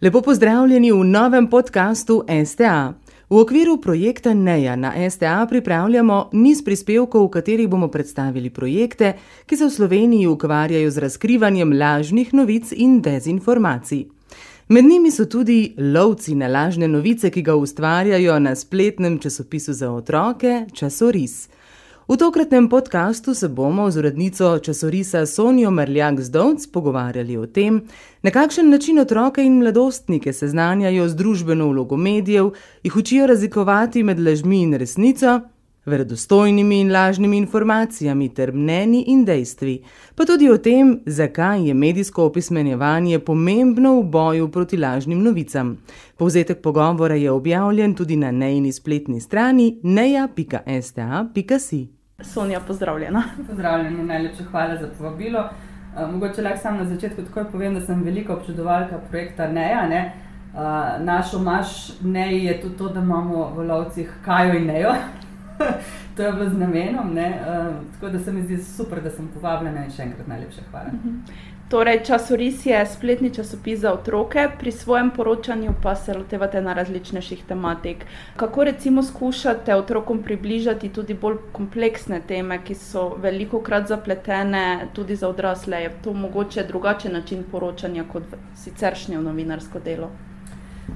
Lepo pozdravljeni v novem podkastu STA. V okviru projekta NEJA na STA pripravljamo niz prispevkov, v katerih bomo predstavili projekte, ki se v Sloveniji ukvarjajo z razkrivanjem lažnih novic in dezinformacij. Med njimi so tudi lovci na lažne novice, ki ga ustvarjajo na spletnem časopisu za otroke Časoris. V tokratnem podkastu se bomo z urednico časopisa Sonijo Merljak Zdovc pogovarjali o tem, na kakšen način otroke in mladostnike seznanjajo z družbeno vlogo medijev, jih učijo razlikovati med lažmi in resnico, verodostojnimi in lažnimi informacijami ter mnenji in dejstvi, pa tudi o tem, zakaj je medijsko opismenjevanje pomembno v boju proti lažnim novicam. Povzetek pogovora je objavljen tudi na nejni spletni strani neja.sta.si. Sonja, pozdravljena. Pozdravljeni, najlepša hvala za povabilo. Uh, mogoče lahko sam na začetku takoj povem, da sem velika občudovalka projekta NEA. Ne? Uh, naš omaš NEI je tudi to, da imamo v lovcih Kajo in Nejo. to je v znamenom. Uh, tako da se mi zdi super, da sem povabljena in še enkrat najlepša hvala. Torej, časoris je spletni časopis za otroke, pri svojem poročanju pa se lotevate na različnejših tematik. Kako recimo skušate otrokom približati tudi bolj kompleksne teme, ki so veliko krat zapletene tudi za odrasle? Je to mogoče drugačen način poročanja kot siceršnje novinarsko delo?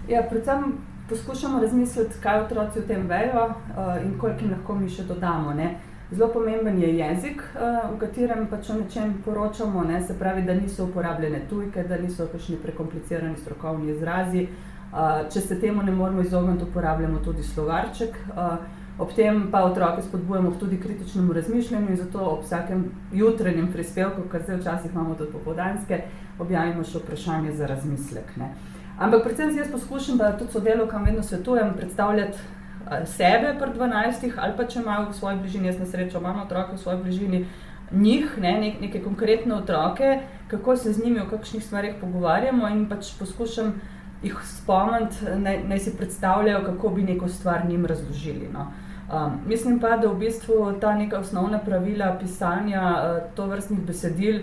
Ja, predvsem poskušamo razmisliti, kaj otroci o tem vejo uh, in koliko jim lahko mi še dodamo. Ne? Zelo pomemben je jezik, uh, v katerem pač o nečem poročamo, ne? se pravi, da niso uporabljene tujke, da niso kakšni prekomplicirani strokovni izrazi. Uh, če se temu ne moremo izogniti, uporabljamo tudi slovarček. Uh, ob tem pa otroke spodbujamo tudi kritičnemu razmišljanju in zato ob vsakem jutranjem prispevku, kar zdaj včasih imamo tudi popodanske, objavimo še vprašanje za razmislek. Ne? Ampak predvsem jaz poskušam, da tudi sodelovkam vedno svetujem predstavljati sebe pred 12 ali pa če imajo v svoji bližini, jaz na srečo imam otroke v svoji bližini, njih, ne, nek, neke konkretne otroke, kako se z njimi o kakšnih stvarih pogovarjamo in pač poskušam jih spomniti, naj, naj si predstavljajo, kako bi neko stvar njim razložili. No. Um, mislim pa, da v bistvu ta neka osnovna pravila pisanja uh, to vrstnih besedil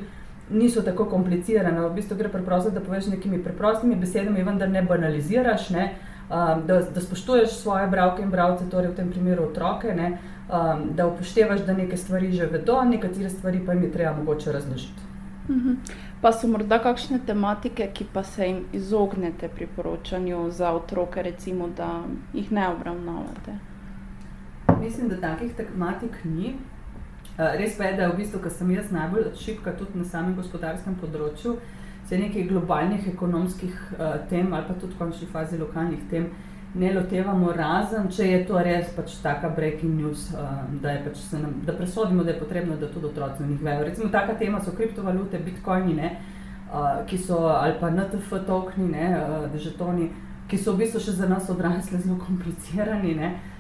niso tako komplicirane. V bistvu gre preprosto, da poveš nekimi preprostimi besedami, vendar ne banaliziraš, ne? Um, da, da spoštuješ svoje bralke in bralce, torej v tem primeru otroke, um, da upoštevaš, da neke stvari že vedo, nekatere stvari pa jim je treba mogoče razložiti. Mhm. Pa so morda kakšne tematike, ki pa se jim izognete pri poročanju za otroke, recimo, da jih ne obravnavate? Mislim, da takih tematik ni. Eh, res pa je, da je v bistvu, kar sem jaz najbolj šipka tudi na samem gospodarskem področju, se nekaj globalnih ekonomskih uh, tem ali pa tudi v končni fazi lokalnih tem ne lotevamo razen, če je to res pač taka breaking news, uh, da, pač nam, da presodimo, da je potrebno, da tudi otroci o njih vejo. Recimo taka tema so kriptovalute, bitcoini, ne, uh, ki so ali pa NTF tokni, ne, uh, žetoni, ki so v bistvu še za nas odrasle zelo komplicirani. Ne. Uh,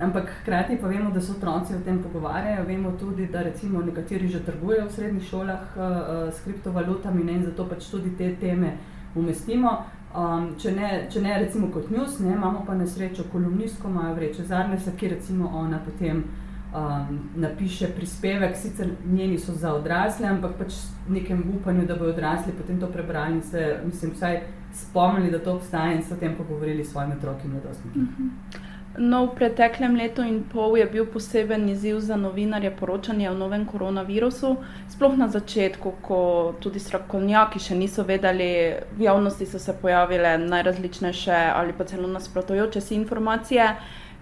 ampak hkrati pa vemo, da se otroci o tem pogovarjajo. Vemo tudi, da recimo nekateri že trgujejo v srednjih šolah uh, s kriptovalutami ne, in zato pač tudi te teme umestimo. Um, če, ne, če ne recimo kot news, ne, imamo pa na srečo kolumnistko Majo Vreče Zarnesa, ki recimo ona potem um, napiše prispevek, sicer njeni so za odrasle, ampak pač v nekem upanju, da bodo odrasli potem to prebrali in se, mislim, vsaj spomnili, da to obstaja in se o tem pogovorili s svojimi otroki in mladostniki. Mm -hmm. No, v preteklem letu in pol je bil poseben izziv za novinarje poročanje o novem koronavirusu. Sploh na začetku, ko tudi strokovnjaki še niso vedeli, v javnosti so se pojavile najrazličnejše ali pa celo nasprotujoče si informacije.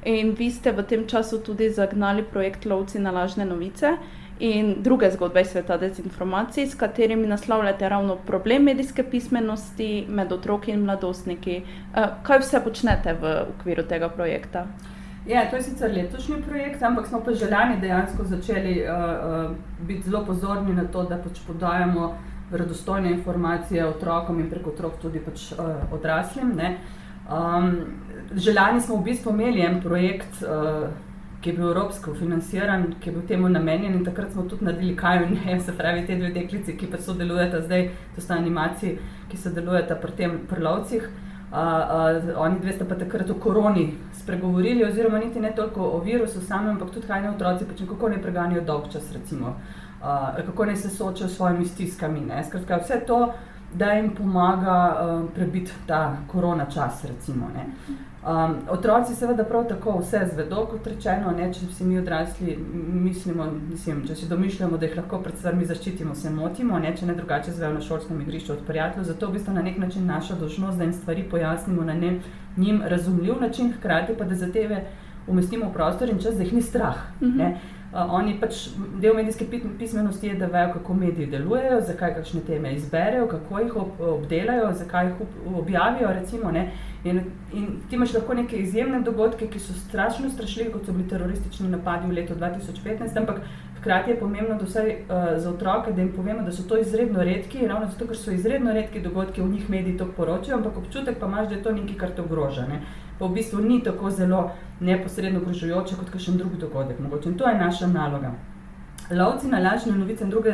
In vi ste v tem času tudi zagnali projekt Lovci na lažne novice in druge zgodbe iz sveta dezinformacij, s katerimi naslavljate ravno problem medijske pismenosti med otroki in mladostniki. Eh, kaj vse počnete v okviru tega projekta? Ja, to je sicer letošnji projekt, ampak smo pa že lani dejansko začeli uh, biti zelo pozorni na to, da pač podajamo verodostojne informacije otrokom in preko otrok tudi pač, uh, odraslim. Um, že lani smo v bistvu imeli en projekt. Uh, ki je bil evropsko financiran, ki je bil temu namenjen. In takrat smo tudi naredili kaj in ne, se pravi, te dve deklici, ki pa sodelujeta zdaj, to sta animacije, ki sodelujeta pri tem prlovcih. Uh, uh, oni dve sta pa takrat o koroni spregovorili, oziroma niti ne toliko o virusu samem, ampak tudi kaj ne otroci, pač kako ne preganjajo dolg čas, recimo, uh, kako ne se soočajo s svojimi stiskami. Skratka, vse to da jim pomaga um, prebiti ta korona čas. Recimo, um, otroci seveda prav tako vse zvedo, kot rečeno, ne, če si mi odrasli, mislimo, mislim, če si domišljamo, da jih lahko pred stvarmi zaščitimo, se motimo, ne, če ne drugače zvejo na šolskem igrišču od prijateljev. Zato v bistvu na nek način naša dožnost, da jim stvari pojasnimo na ne, njim razumljiv način, hkrati pa da zadeve umestimo v prostor in čas, da jih ni strah. Uh -huh. Uh, oni pač del medijske pismenosti je, da vejo, kako mediji delujejo, zakaj kakšne teme izberejo, kako jih ob, obdelajo, zakaj jih ob, objavijo. Recimo, in, in ti imaš lahko neke izjemne dogodke, ki so strašno strašljivi, kot so bili teroristični napadi v letu 2015, ampak hkrati je pomembno, da vsaj uh, za otroke, da jim povemo, da so to izredno redki, ravno zato, ker so izredno redki dogodki, v njih mediji to poročajo, ampak občutek pa imaš, da je to nekaj, kar te ogroža. Ne? Pa v bistvu ni tako zelo neposredno ogrožujoče kot kakšen drug dogodek. Mogoče. In to je naša naloga. Lovci na lažne novice in druge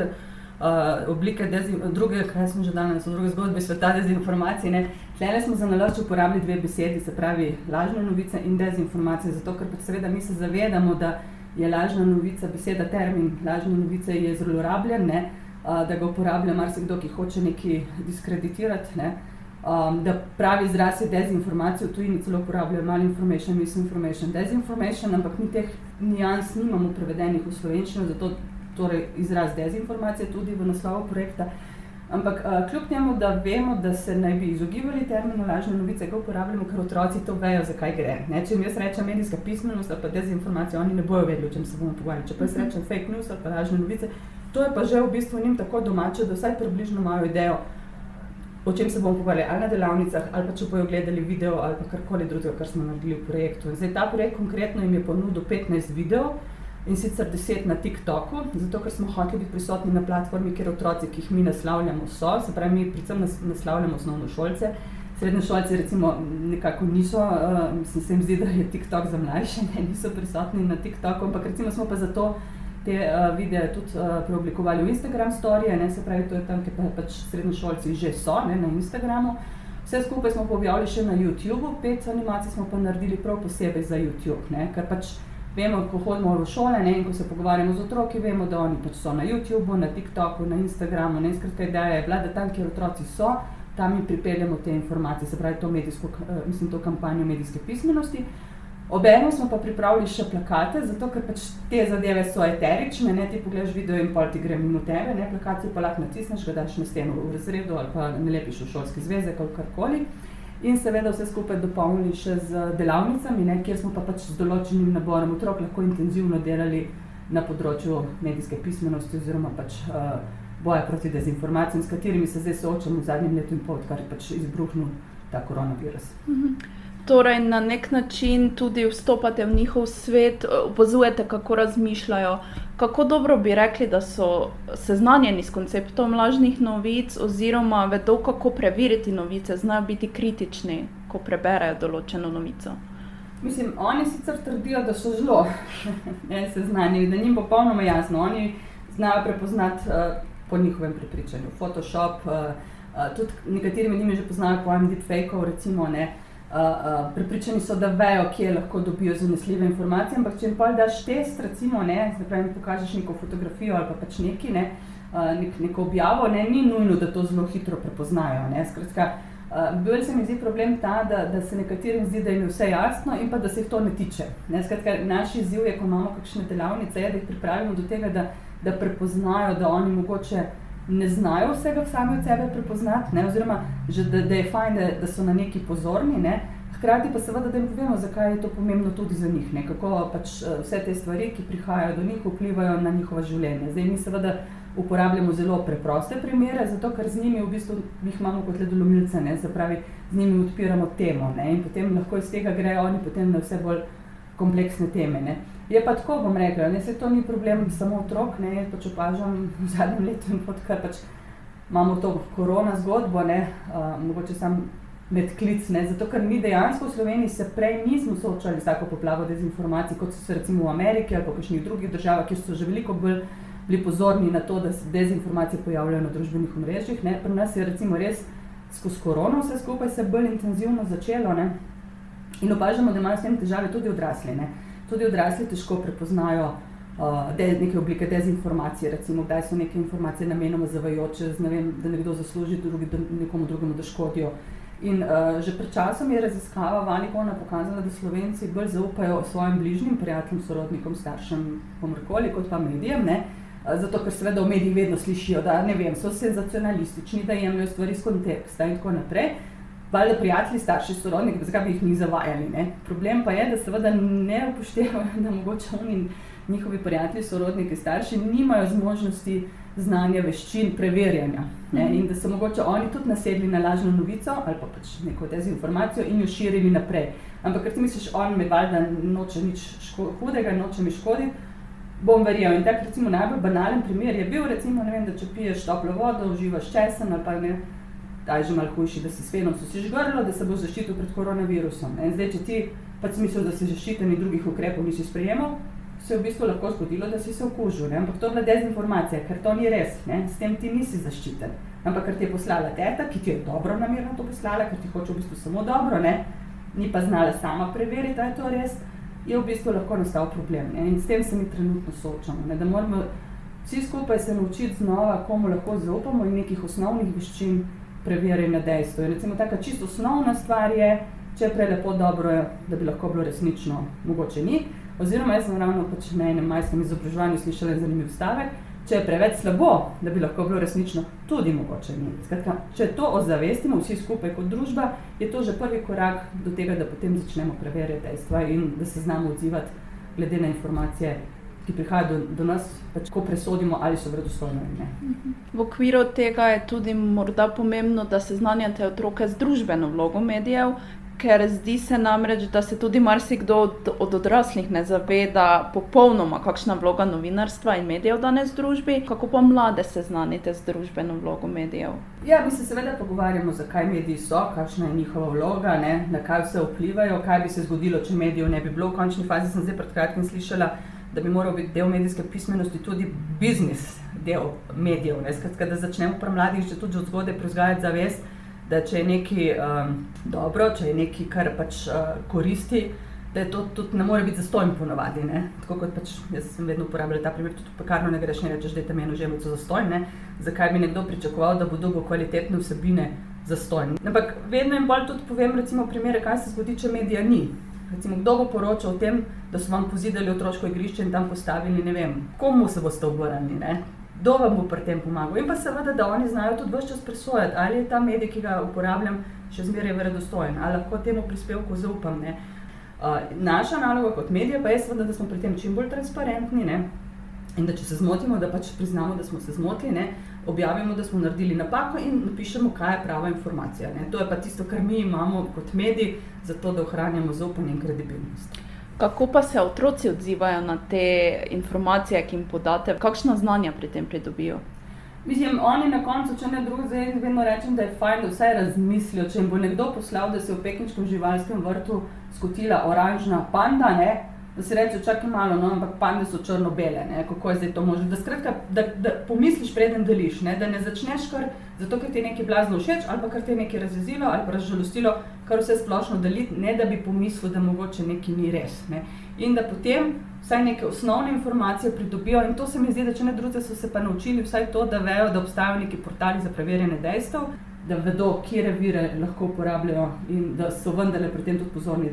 uh, oblike, druge, kaj smo že danes, druge zgodbe sveta dezinformacije. Tlele smo za naloč uporabili dve besedi, se pravi lažne novice in dezinformacije, zato ker pač seveda mi se zavedamo, da je lažna novica, beseda, termin lažne novice je zelo rabljen, ne, uh, da ga uporablja marsikdo, ki hoče nekaj diskreditirati. Ne. Um, da pravi izraz je dezinformacija, v tujini celo uporabljajo malinformation, misinformation, dezinformation, ampak mi teh nijans nimamo prevedenih v slovenščino, zato torej izraz dezinformacije tudi v naslovu projekta. Ampak uh, kljub temu, da vemo, da se naj bi izogibali terminu lažne novice, ko uporabljamo, ker otroci to vejo, zakaj gre. Ne? Če jim jaz rečem medijska pismenost ali pa dezinformacija, oni ne bojo vedeli, o čem se bomo pogovarjali. Če pa jaz rečem fake news ali pa lažne novice, to je pa že v bistvu njim tako domače, da vsaj približno imajo idejo, o čem se bomo pogovarjali, ali na delavnicah, ali pa če bojo gledali video ali karkoli drugega, kar smo naredili v projektu. In zdaj ta projekt konkretno jim je ponudil 15 videov in sicer deset na TikToku, zato ker smo hoteli biti prisotni na platformi, kjer otroci, ki jih mi naslavljamo, so. Se pravi, mi predvsem nas, naslavljamo osnovno šolce. Srednje šolce recimo nekako niso, uh, mislim, se jim zdi, da je TikTok za mlajše, ne, niso prisotni na TikToku, ampak recimo smo pa zato te uh, videe tudi uh, preoblikovali v Instagram storije, ne, se pravi, to je tam, kjer pa, pač srednje šolci že so, ne, na Instagramu. Vse skupaj smo objavili še na YouTubu, pet animacij smo pa naredili prav posebej za YouTube, ne, ker pač vemo, ko hodimo v šole ne, in ko se pogovarjamo z otroki, vemo, da oni pač so na YouTubu, na TikToku, na Instagramu. Ne, skratka, ideja je bila, da tam, kjer otroci so, tam jim pripeljemo te informacije, se pravi, to, medijsko, uh, mislim, to kampanjo medijske pismenosti. Obenem smo pa pripravili še plakate, zato ker pač te zadeve so eterične, ne ti pogledaš video in pol ti gre mimo tebe, ne plakati pa lahko natisneš, ga daš na steno v razredu ali pa ne lepiš v šolski zvezek ali karkoli. In seveda vse skupaj dopolnili še z delavnicami, ne, kjer smo pa pač z določenim naborom otrok lahko intenzivno delali na področju medijske pismenosti oziroma pač uh, boja proti dezinformacijam, s katerimi se zdaj soočamo v zadnjem letu in pol, odkar je pač izbruhnil ta koronavirus. Mhm. Torej, na nek način tudi vstopate v njihov svet, opazujete, kako razmišljajo, kako dobro bi rekli, da so seznanjeni s konceptom lažnih novic, oziroma vedo, kako preveriti novice, znajo biti kritični, ko preberejo določeno novico. Mislim, oni sicer trdijo, da so zelo seznanjeni, da jim popolnoma jasno. Oni znajo prepoznati uh, po njihovem prepričanju Photoshop, uh, uh, tudi nekateri med njimi že poznajo pojem deepfake, recimo. Ne, uh, uh, pripričani so, da vejo, kje lahko dobijo zanesljive informacije. Ampak, če jim pa daš test, recimo, ne, pravi, pokažeš neko fotografijo ali pa pač neki, ne, uh, nek, neko objavo, ne, ni nujno, da to zelo hitro prepoznajo. Ne. Skratka, uh, bolj se mi zdi problem ta, da, da se nekaterim zdi, da jim je vse jasno in pa da se jih to ne tiče. Ne. Skratka, naš izziv je, ko imamo kakšne delavnice, je, da jih pripravimo do tega, da, da prepoznajo, da oni mogoče ne znajo vsega sami od sebe prepoznati, ne, oziroma že, da, da je fajn, da, da so na neki pozorni. Ne. Hkrati pa seveda, da jim povemo, zakaj je to pomembno tudi za njih, ne, kako pač eh, vse te stvari, ki prihajajo do njih, vplivajo na njihovo življenje. Zdaj mi seveda uporabljamo zelo preproste primere, zato ker z njimi v bistvu jih imamo kot ledolomilce, ne, se pravi, z njimi odpiramo temo ne, in potem lahko iz tega grejo oni potem na vse bolj kompleksne teme. Ne. Je pa tako, bom rekla, ne se to ni problem samo otrok, ne, pač opažam v zadnjem letu in pot, kar pač imamo to korona zgodbo, ne, uh, mogoče sam med klic, ne, zato ker mi dejansko v Sloveniji se prej nismo soočali s tako poplavo dezinformacij, kot so se recimo v Ameriki ali pa kakšnih drugih državah, kjer so že veliko bolj bili pozorni na to, da se dezinformacije pojavljajo na družbenih omrežjih. Ne. Pri nas je recimo res skozi korono vse skupaj se bolj intenzivno začelo ne. in opažamo, da imajo s tem težave tudi odrasli. Ne tudi odrasli težko prepoznajo uh, de, neke oblike dezinformacije, recimo, kdaj so neke informacije namenoma zavajoče, ne vem, da nekdo zasluži drugi, da nekomu drugemu da škodijo. In uh, že pred časom je raziskava Vanikona pokazala, da Slovenci bolj zaupajo svojim bližnjim, prijateljem, sorodnikom, staršem, pomorkoli, kot pa medijem. Ne? Zato, ker seveda v medijih vedno slišijo, da vem, so senzacionalistični, da jemljajo stvari iz konteksta in tako naprej. Valjda prijatelji, starši, sorodniki, zakaj bi jih mi zavajali? Ne? Problem pa je, da seveda ne upoštevajo, da mogoče oni njihovi prijatelji, sorodniki, starši nimajo zmožnosti znanja, veščin, preverjanja. Ne? In da so mogoče oni tudi nasedli na lažno novico ali pa pač neko dezinformacijo in jo širili naprej. Ampak, ker ti misliš, on me valjda noče nič hudega, noče mi škoditi, bom verjel. In tak recimo najbolj banalen primer je bil, recimo, vem, da če piješ toplo vodo, uživaš česen ali pa ne. Da je že malo hujši, da si s fenom grlo, da se bo zaščitil pred koronavirusom. In zdaj, če ti pač misliš, da si zaščiten in drugih ukrepov nisi sprejemal, se je v bistvu lahko zgodilo, da si se okužil. Ne? Ampak to je bila dezinformacija, ker to ni res, ne? s tem ti nisi zaščiten. Ampak ker ti je poslala teta, ki ti je dobro namerno to poslala, ker ti hoče v bistvu samo dobro, ne? ni pa znala sama preveriti, da je to res, je v bistvu lahko nastal problem. Ne? In s tem se mi trenutno soočamo. Ne? Da moramo vsi skupaj se naučiti znova, komu lahko zaupamo in nekih osnovnih veščin preverjanja dejstva. Recimo, taka čisto osnovna stvar je, če je prelepo dobro, da bi lahko bilo resnično, mogoče ni. Oziroma, jaz sem ravno pač na enem majskem izobraževanju slišala zanimiv stavek, če je preveč slabo, da bi lahko bilo resnično, tudi mogoče ni. Skratka, če to ozavestimo vsi skupaj kot družba, je to že prvi korak do tega, da potem začnemo preverjati dejstva in da se znamo odzivati glede na informacije, ki prihajajo do, do nas, pač ko presodimo, ali so vredostojne ali ne. V okviru tega je tudi morda pomembno, da seznanjate otroke z družbeno vlogo medijev, ker zdi se namreč, da se tudi marsikdo od, od odraslih ne zaveda popolnoma, kakšna vloga novinarstva in medijev danes v družbi. Kako pa mlade seznanite z družbeno vlogo medijev? Ja, mi se seveda pogovarjamo, zakaj mediji so, kakšna je njihova vloga, ne, na kaj vse vplivajo, kaj bi se zgodilo, če medijev ne bi bilo. V končni fazi sem zdaj pred kratkim slišala, da bi moral biti del medijske pismenosti tudi biznis, del medijev. Skratka, da začnemo pri mladih že tudi od zgodaj prevzgajati zavest da če je nekaj um, dobro, če je nekaj, kar pač uh, koristi, da je to tudi ne more biti zastojno ponovadi. Ne? Tako kot pač jaz sem vedno uporabljal ta primer, tudi pekarno ne greš, ne rečeš, da je tam eno žemljico zastojno. Zakaj bi nekdo pričakoval, da bo dobil kvalitetne vsebine zastojno? Ampak vedno jim bolj tudi povem, recimo, primere, kaj se zgodi, če medija ni. Recimo, kdo bo poročal o tem, da so vam pozidali otroško igrišče in tam postavili, ne vem, komu se boste obrnili kdo vam bo pri tem pomagal. In pa seveda, da oni znajo tudi vse čas presojati, ali je ta medij, ki ga uporabljam, še zmeraj verodostojen, ali lahko temu prispevku zaupam. Ne. Uh, naša naloga kot medija pa je seveda, da smo pri tem čim bolj transparentni. Ne. In da če se zmotimo, da pač priznamo, da smo se zmotili, ne, objavimo, da smo naredili napako in napišemo, kaj je prava informacija. Ne. To je pa tisto, kar mi imamo kot mediji, zato da ohranjamo zaupanje in kredibilnost. Kako pa se otroci odzivajo na te informacije, ki jim podate, kakšno znanje pri tem pridobijo? Mislim, oni na koncu, če ne drugega, zdaj vedno rečem, da je fajn, da vsaj razmislijo. Če jim bo nekdo poslal, da se je v pekinškem živalskem vrtu skotila oranžna panda, ne, da se reče, čakaj malo, no, ampak pande so črno-bele, kako je zdaj to možno. Da, skratka, da, da pomisliš, preden deliš, ne? da ne začneš kar zato, ker ti je nekaj blazno všeč, ali pa ker te je nekaj razjezilo ali pa razžalostilo, kar vse splošno deliti, ne da bi pomislil, da mogoče nekaj ni res. Ne? In da potem vsaj neke osnovne informacije pridobijo. In to se mi zdi, da če ne druge so se pa naučili vsaj to, da vejo, da obstajajo neki portali za preverjanje dejstev, da vedo, kje vire lahko uporabljajo in da so vendarle pri tem tudi pozorni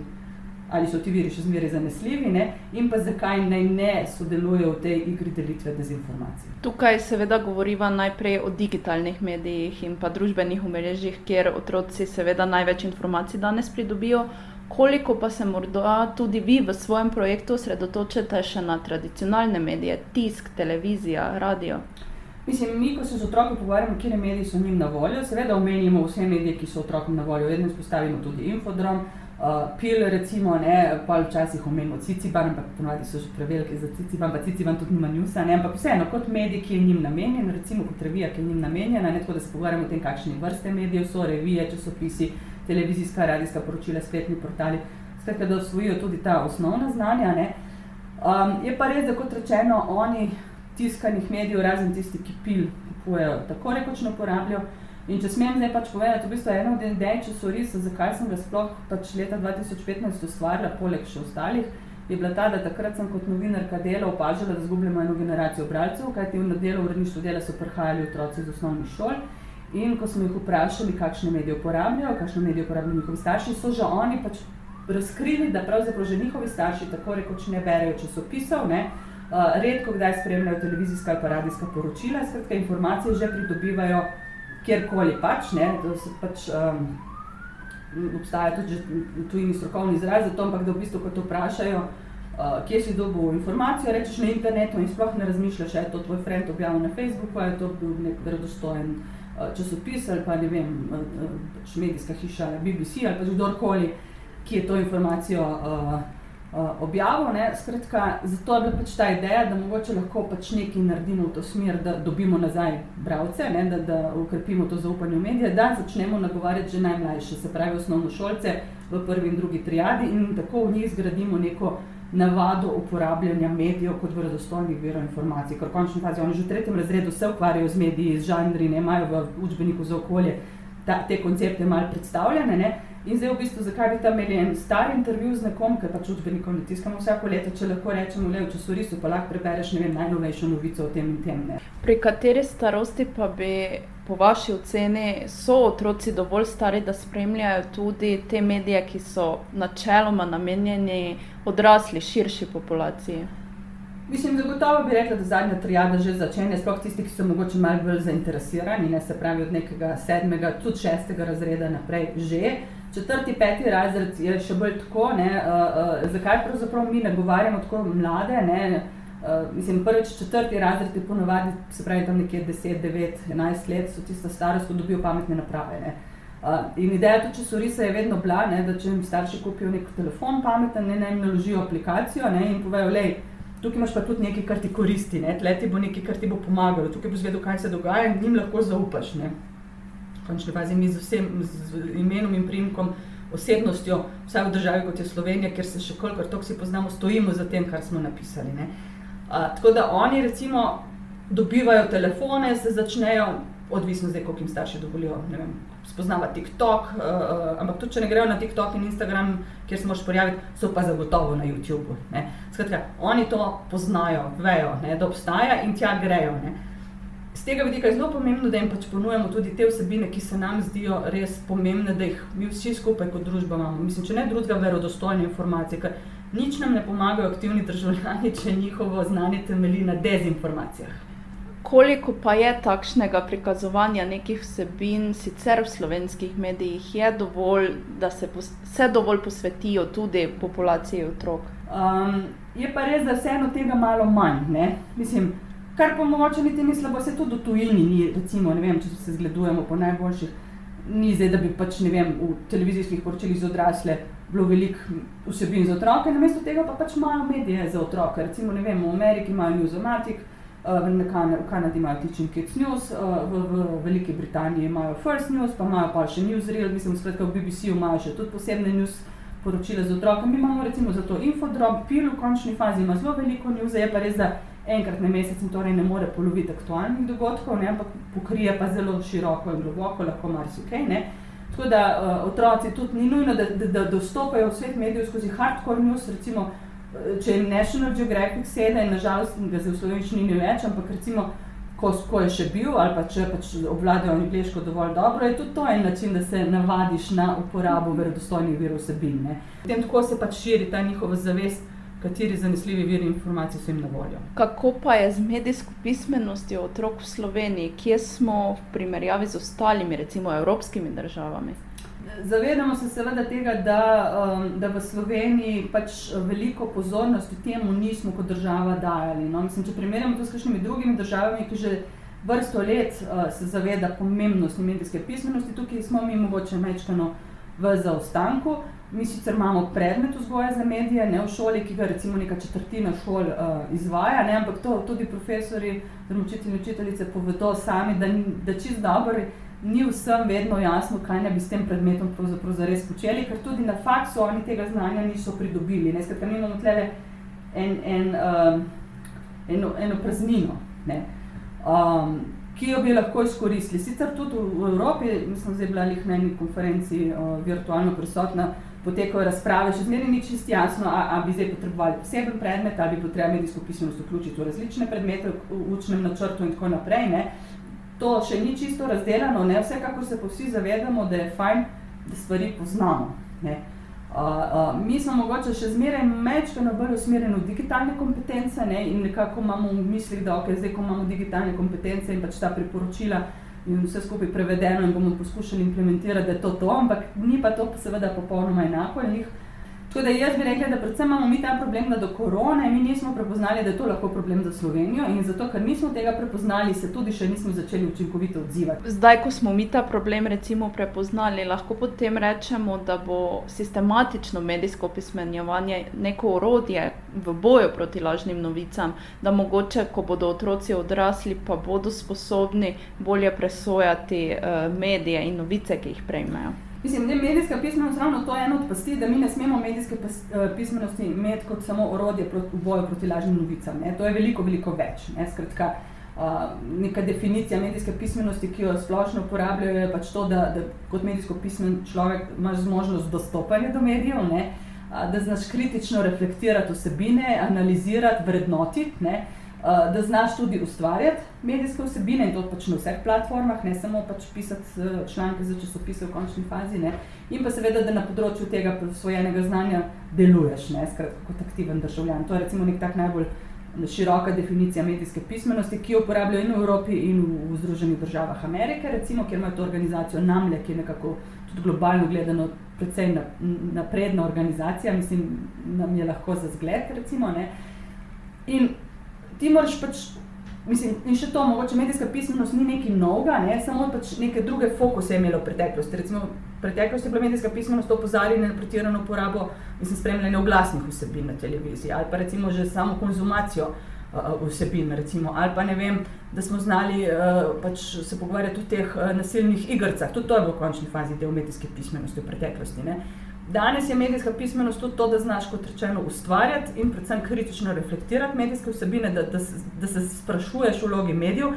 ali so ti viri še zmeraj zanesljivi, ne? in pa zakaj naj ne sodelujejo v tej igri delitve dezinformacij. Tukaj seveda govoriva najprej o digitalnih medijih in pa družbenih omrežjih, kjer otroci seveda največ informacij danes pridobijo. Koliko pa se morda tudi vi v svojem projektu osredotočate še na tradicionalne medije, tisk, televizija, radio? Mislim, mi, ko se z otroki pogovarjamo, kje mediji so njim na voljo, seveda omenimo vse medije, ki so otrokom na voljo. Vedno izpostavimo tudi infodrom, uh, pil, recimo, ne, pa včasih omenimo Ciciban, ampak ponovadi so že preveliki za Ciciban, pa Ciciban tudi nima njusa, ne, ampak vseeno, kot medij, ki je njim namenjen, recimo kot revija, ki je njim namenjena, ne tako da se pogovarjamo o tem, kakšne vrste medijev so, revije, časopisi, televizijska, radijska poročila, spletni portali, skratka, da osvojijo tudi ta osnovna znanja. Ne. Um, je pa res, da kot rečeno, oni tiskanih medijev, razen tisti, ki pil kupujejo, tako rekoč ne uporabljajo. In če smem zdaj pač povedati, v bistvu je eno od idej, če so res, zakaj sem ga sploh pač leta 2015 ustvarila, poleg še ostalih, je bila ta, da takrat sem kot novinarka dela opažala, da zgubljamo eno generacijo bralcev, kajti v delu uredništvo dela so prihajali otroci iz osnovnih šol. In ko smo jih vprašali, kakšne medije uporabljajo, kakšne medije uporabljajo njihovi starši, so že oni pač razkrili, da pravzaprav že njihovi starši tako rekoč ne berejo časopisov, ne, uh, redko kdaj spremljajo televizijska ali radijska poročila, skratka informacije že pridobivajo kjerkoli pač, ne, da se pač um, obstaja tudi tujini strokovni izraz za to, ampak da v bistvu, ko te vprašajo, uh, kje si dobil informacijo, rečeš na internetu in sploh ne razmišljaš, je to tvoj friend objavil na Facebooku, je to bil nek verodostojen uh, časopis ali pa ne vem, uh, pač medijska hiša BBC ali pač kdorkoli, ki je to informacijo uh, uh, objavil. Ne. Skratka, zato je bila pač ta ideja, da mogoče lahko pač nekaj naredimo v to smer, da dobimo nazaj bralce, ne, da, da ukrepimo to zaupanje v medije, da začnemo nagovarjati že najmlajše, se pravi osnovno šolce v prvi in drugi triadi in tako v njih zgradimo neko navado uporabljanja medijev kot verodostojnih virov informacij. Ker v končni fazi oni že v tretjem razredu se ukvarjajo z mediji, z žanri, ne imajo v učbeniku za okolje ta, te koncepte malo predstavljene. Ne. In zdaj, v bistvu, zakaj bi tam imeli en star intervju z nekom, ki pač učbenikov ne tiskamo vsako leto, če lahko rečemo, da v časorisu pa lahko prebereš vem, najnovejšo novico o tem in tem. Ne. Pri kateri starosti pa bi, po vaši oceni, so otroci dovolj stari, da spremljajo tudi te medije, ki so načeloma namenjeni odrasli, širši populaciji? Mislim, zagotovo bi rekla, da zadnja trijada že začne, sploh tisti, ki so mogoče malo bolj zainteresirani, ne se pravi od nekega sedmega, tudi šestega razreda naprej že. Četrti, peti razred je še bolj tako. Ne, uh, uh, zakaj pravzaprav mi ne govarjamo tako mlade? Ne, uh, mislim, prvič, četrti razred je ponovadi, se pravi, tam nekje 10, 9, 11 let, so tista starost, ko dobijo pametne naprave. Ne. Uh, in ideja tudi časorisa je vedno bila, ne, da če jim starši kupijo nek telefon pameten, ne, ne jim naložijo aplikacijo ne, in povejo, lej, tukaj imaš pa tudi nekaj, kar ti koristi, ne, tle ti bo nekaj, kar ti bo pomagalo, tukaj boš vedel, kaj se dogaja in njim lahko zaupaš. Ne končni fazi mi z vsem z imenom in primkom, osebnostjo, vsaj v državi kot je Slovenija, ker se še kolikor toliko si poznamo, stojimo za tem, kar smo napisali. A, tako da oni recimo dobivajo telefone, se začnejo, odvisno zdaj, koliko jim starši dovolijo, ne vem, spoznava TikTok, uh, ampak tudi če ne grejo na TikTok in Instagram, kjer se moraš pojaviti, so pa zagotovo na YouTubu. Skratka, oni to poznajo, vejo, ne, da obstaja in tja grejo. Ne z tega vidika je zelo pomembno, da jim pač ponujemo tudi te vsebine, ki se nam zdijo res pomembne, da jih mi vsi skupaj kot družba imamo. Mislim, če ne drugega, verodostojne informacije, ker nič nam ne pomagajo aktivni državljani, če njihovo znanje temelji na dezinformacijah. Koliko pa je takšnega prikazovanja nekih vsebin, sicer v slovenskih medijih, je dovolj, da se vse dovolj posvetijo tudi populaciji otrok? Um, je pa res, da vseeno tega malo manj. Ne? Mislim, kar pa mogoče niti ni slabo, se tudi v tujini ni, recimo, ne vem, če se zgledujemo po najboljših, ni zdaj, da bi pač, ne vem, v televizijskih poročilih za odrasle bilo veliko vsebin za otroke, namesto tega pa pač imajo medije za otroke, recimo, ne vem, v Ameriki imajo Newsomatic, eh, v, v Kanadi imajo Teaching Kids News, eh, v, v Veliki Britaniji imajo First News, pa imajo pa še Newsreel, mislim, skratka v BBC-u imajo še tudi posebne news poročila za otroke. Mi imamo recimo za to infodrop, pil v končni fazi ima zelo veliko news, je pa res, da enkrat na mesec in torej ne more poloviti aktualnih dogodkov, ne, ampak pokrije pa zelo široko in globoko, lahko marsikaj. Tako da uh, otroci tudi ni nujno, da, da, da dostopajo v svet medijev skozi hardcore news, recimo, eh, če je National Geographic sedaj, nažalost ga zdaj v slovenščini ni več, ampak recimo, ko, ko je še bil ali pa če pač obvladajo angliško dovolj dobro, je tudi to en način, da se navadiš na uporabo verodostojnih virov vsebin. Potem tako se pač širi ta njihova zavest, kateri zanesljivi viri informacij so jim na voljo. Kako pa je z medijsko pismenostjo otrok v Sloveniji, kje smo v primerjavi z ostalimi, recimo evropskimi državami? Zavedamo se seveda tega, da, um, da v Sloveniji pač veliko pozornosti temu nismo kot država dajali. No? Mislim, če primerjamo to s kakšnimi drugimi državami, ki že vrsto let uh, se zaveda pomembnosti medijske pismenosti, tukaj smo mi mogoče mečkano v zaostanku. Mi sicer imamo predmet vzgoja za medije, ne v šoli, ki ga recimo neka četrtina šol uh, izvaja, ne, ampak to tudi profesori, učitelji in učiteljice povedo sami, da, da čist dobro ni vsem vedno jasno, kaj ne bi s tem predmetom pravzaprav zares počeli, ker tudi na faksu oni tega znanja niso pridobili. Ne, skratka, mi imamo tlele en, en, uh, eno, eno praznino. Ne. Um, ki jo bi lahko izkoristili. Sicer tudi v Evropi, mislim, da je bila na eni konferenci uh, virtualno prisotna potekajo razprave, še zmeraj ni čisto jasno, ali bi zdaj potrebovali poseben predmet, ali bi potrebovali medijsko pismenost vključiti v različne predmete v učnem načrtu in tako naprej. Ne. To še ni čisto razdeljeno, ne. vsekakor se pa vsi zavedamo, da je fajn, da stvari poznamo. Ne. Uh, uh, mi smo mogoče še zmeraj mečkano bolj usmerjeni v digitalne kompetence ne, in nekako imamo v mislih, da okay, zdaj, ko imamo digitalne kompetence in pač ta priporočila in vse skupaj prevedeno in bomo poskušali implementirati, da je to to, ampak ni pa to seveda popolnoma enako in jih Tako da jaz bi rekla, da predvsem imamo mi ta problem, da do korone mi nismo prepoznali, da je to lahko problem za Slovenijo in zato, ker nismo tega prepoznali, se tudi še nismo začeli učinkovito odzivati. Zdaj, ko smo mi ta problem recimo prepoznali, lahko potem rečemo, da bo sistematično medijsko pismenjevanje neko orodje v boju proti lažnim novicam, da mogoče, ko bodo otroci odrasli, pa bodo sposobni bolje presojati uh, medije in novice, ki jih prejmejo. Mislim, da je medijska pismenost ravno to ena od pasti, da mi ne smemo medijske eh, pismenosti imeti kot samo orodje v boju proti lažnim novicam. Ne. To je veliko, veliko več. Ne. Skratka, uh, neka definicija medijske pismenosti, ki jo splošno uporabljajo, je pač to, da, da kot medijsko pismen človek imaš zmožnost dostopanja do medijev, ne, uh, da znaš kritično reflektirati vsebine, analizirati, vrednotiti. Ne. Eh, da znaš tudi ustvarjati medijske vsebine in to pač na vseh platformah, ne samo pač pisati eh, članke za časopise v končni fazi, ne. in pa seveda, da na področju tega posvojenega znanja deluješ, ne, skratka, kot aktiven državljan. To je recimo nek tak najbolj široka definicija medijske pismenosti, ki jo uporabljajo in v Evropi in v Združenih državah Amerike, recimo, kjer imajo to organizacijo NAMLE, ki je nekako tudi globalno gledano precej napredna organizacija, mislim, nam je lahko za zgled, recimo, ne. In ti moraš pač, mislim, in še to, mogoče medijska pismenost ni nekaj novega, ne, samo pač neke druge fokuse je imelo v preteklosti. Recimo, v preteklosti je bila medijska pismenost opozarjena na pretirano uporabo, mislim, spremljanje oglasnih vsebin na televiziji ali pa recimo že samo konzumacijo uh, vsebin, recimo, ali pa ne vem, da smo znali uh, pač se pogovarjati o teh uh, nasilnih igrcah. Tudi to je v končni fazi del medijske pismenosti v preteklosti. Ne. Danes je medijska pismenost tudi to, da znaš, kot rečeno, ustvarjati in predvsem kritično reflektirati medijske vsebine, da, da, da se sprašuješ v vlogi medijev.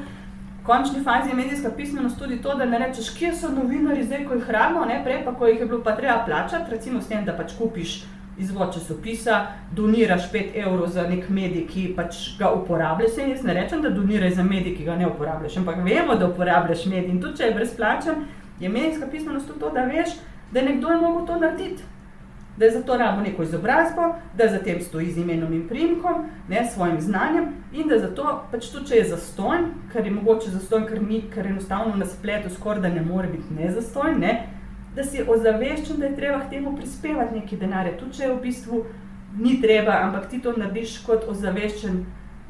V končni fazi je medijska pismenost tudi to, da ne rečeš, kje so novinari zdaj, ko jih hrano, ne prej, pa ko jih je bilo pa treba plačati, recimo s tem, da pač kupiš izvod časopisa, doniraš 5 evrov za nek medij, ki pač ga uporabljaš. Jaz ne rečem, da doniraš za medij, ki ga ne uporabljaš, ampak vemo, da uporabljaš medij in tudi če je brezplačen, je medijska pismenost tudi to, da veš, da je nekdo je mogel to narediti. Da je za to rabo neko izobrazbo, da za tem stoji z imenom in primkom, ne svojim znanjem, in da zato, pač tudi če je zastojn, ker je mogoče zastojn, ker, mi, ker enostavno na spletu skoraj da ne more biti nezastojn, ne, da si ozaveščen, da je treba k temu prispevati nekaj denarja, tudi če je v bistvu ni treba, ampak ti to narediš kot ozaveščen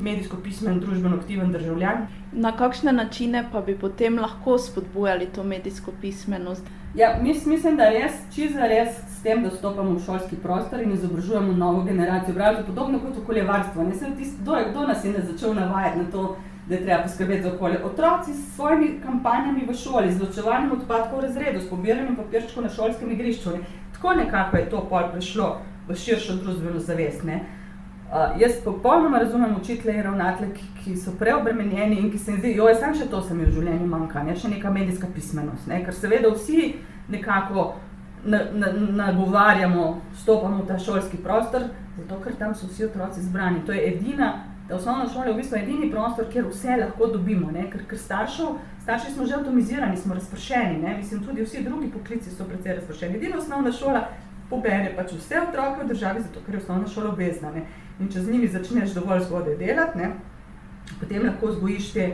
medijsko pismen, družbeno aktiven državljan. Na kakšne načine pa bi potem lahko spodbujali to medijsko pismenost? Ja, mis, mislim, da res, čisto res s tem, da stopamo v šolski prostor in izobražujemo novo generacijo. Pravi, podobno kot okoljevarstvo. Kdo, kdo nas je začel navajati na to, da je treba poskrbeti za okolje? Otroci s svojimi kampanjami v šoli, z ločevanjem odpadkov v razredu, s pobiranjem papirčkov na šolskem igrišču. Ne? Tako nekako je to pol prišlo v širšo družbeno zavest. Ne? Uh, jaz popolnoma razumem učitelje in ravnatelje, ki, ki so preobremenjeni in ki se jim zdi, da je samo še to, kar mi v življenju manjka, ne še neka medijska pismenost. Ne? Ker seveda vsi nekako nagovarjamo, na, na stopamo v ta šolski prostor, zato ker tam so vsi otroci zbrani. To je edina, da osnovna šola je v bistvu edini prostor, kjer vse lahko dobimo. Ker, ker staršev, starši smo že avtomizirani, smo razpršeni, ne? mislim, tudi vsi drugi poklici so precej razpršeni. Edina osnovna šola pobere pač vse otroke v državi, zato ker je osnovna šola obvezna. Ne? in če z njimi začneš dovolj zgodaj delati, ne, potem lahko vzgojiš te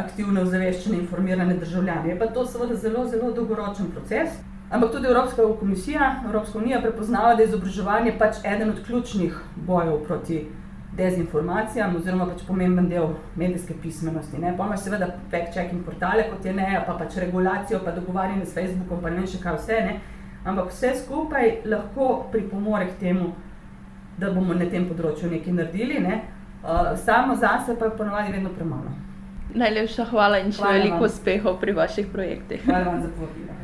aktivne, ozaveščene, informirane državljane. Je pa to seveda zelo, zelo dolgoročen proces. Ampak tudi Evropska komisija, Evropska unija prepoznava, da je izobraževanje pač eden od ključnih bojev proti dezinformacijam, oziroma pač pomemben del medijske pismenosti. Pa imaš seveda fact-checking portale, kot je ne, pa pač regulacijo, pa dogovarjanje s Facebookom, pa ne vem še kaj vse. Ne. Ampak vse skupaj lahko pripomore k temu, da bomo na tem področju nekaj naredili. Ne? Uh, samo zase pa je ponovadi vedno premalo. Najlepša hvala in še hvala veliko uspehov pri vaših projektih. Hvala vam za povabilo.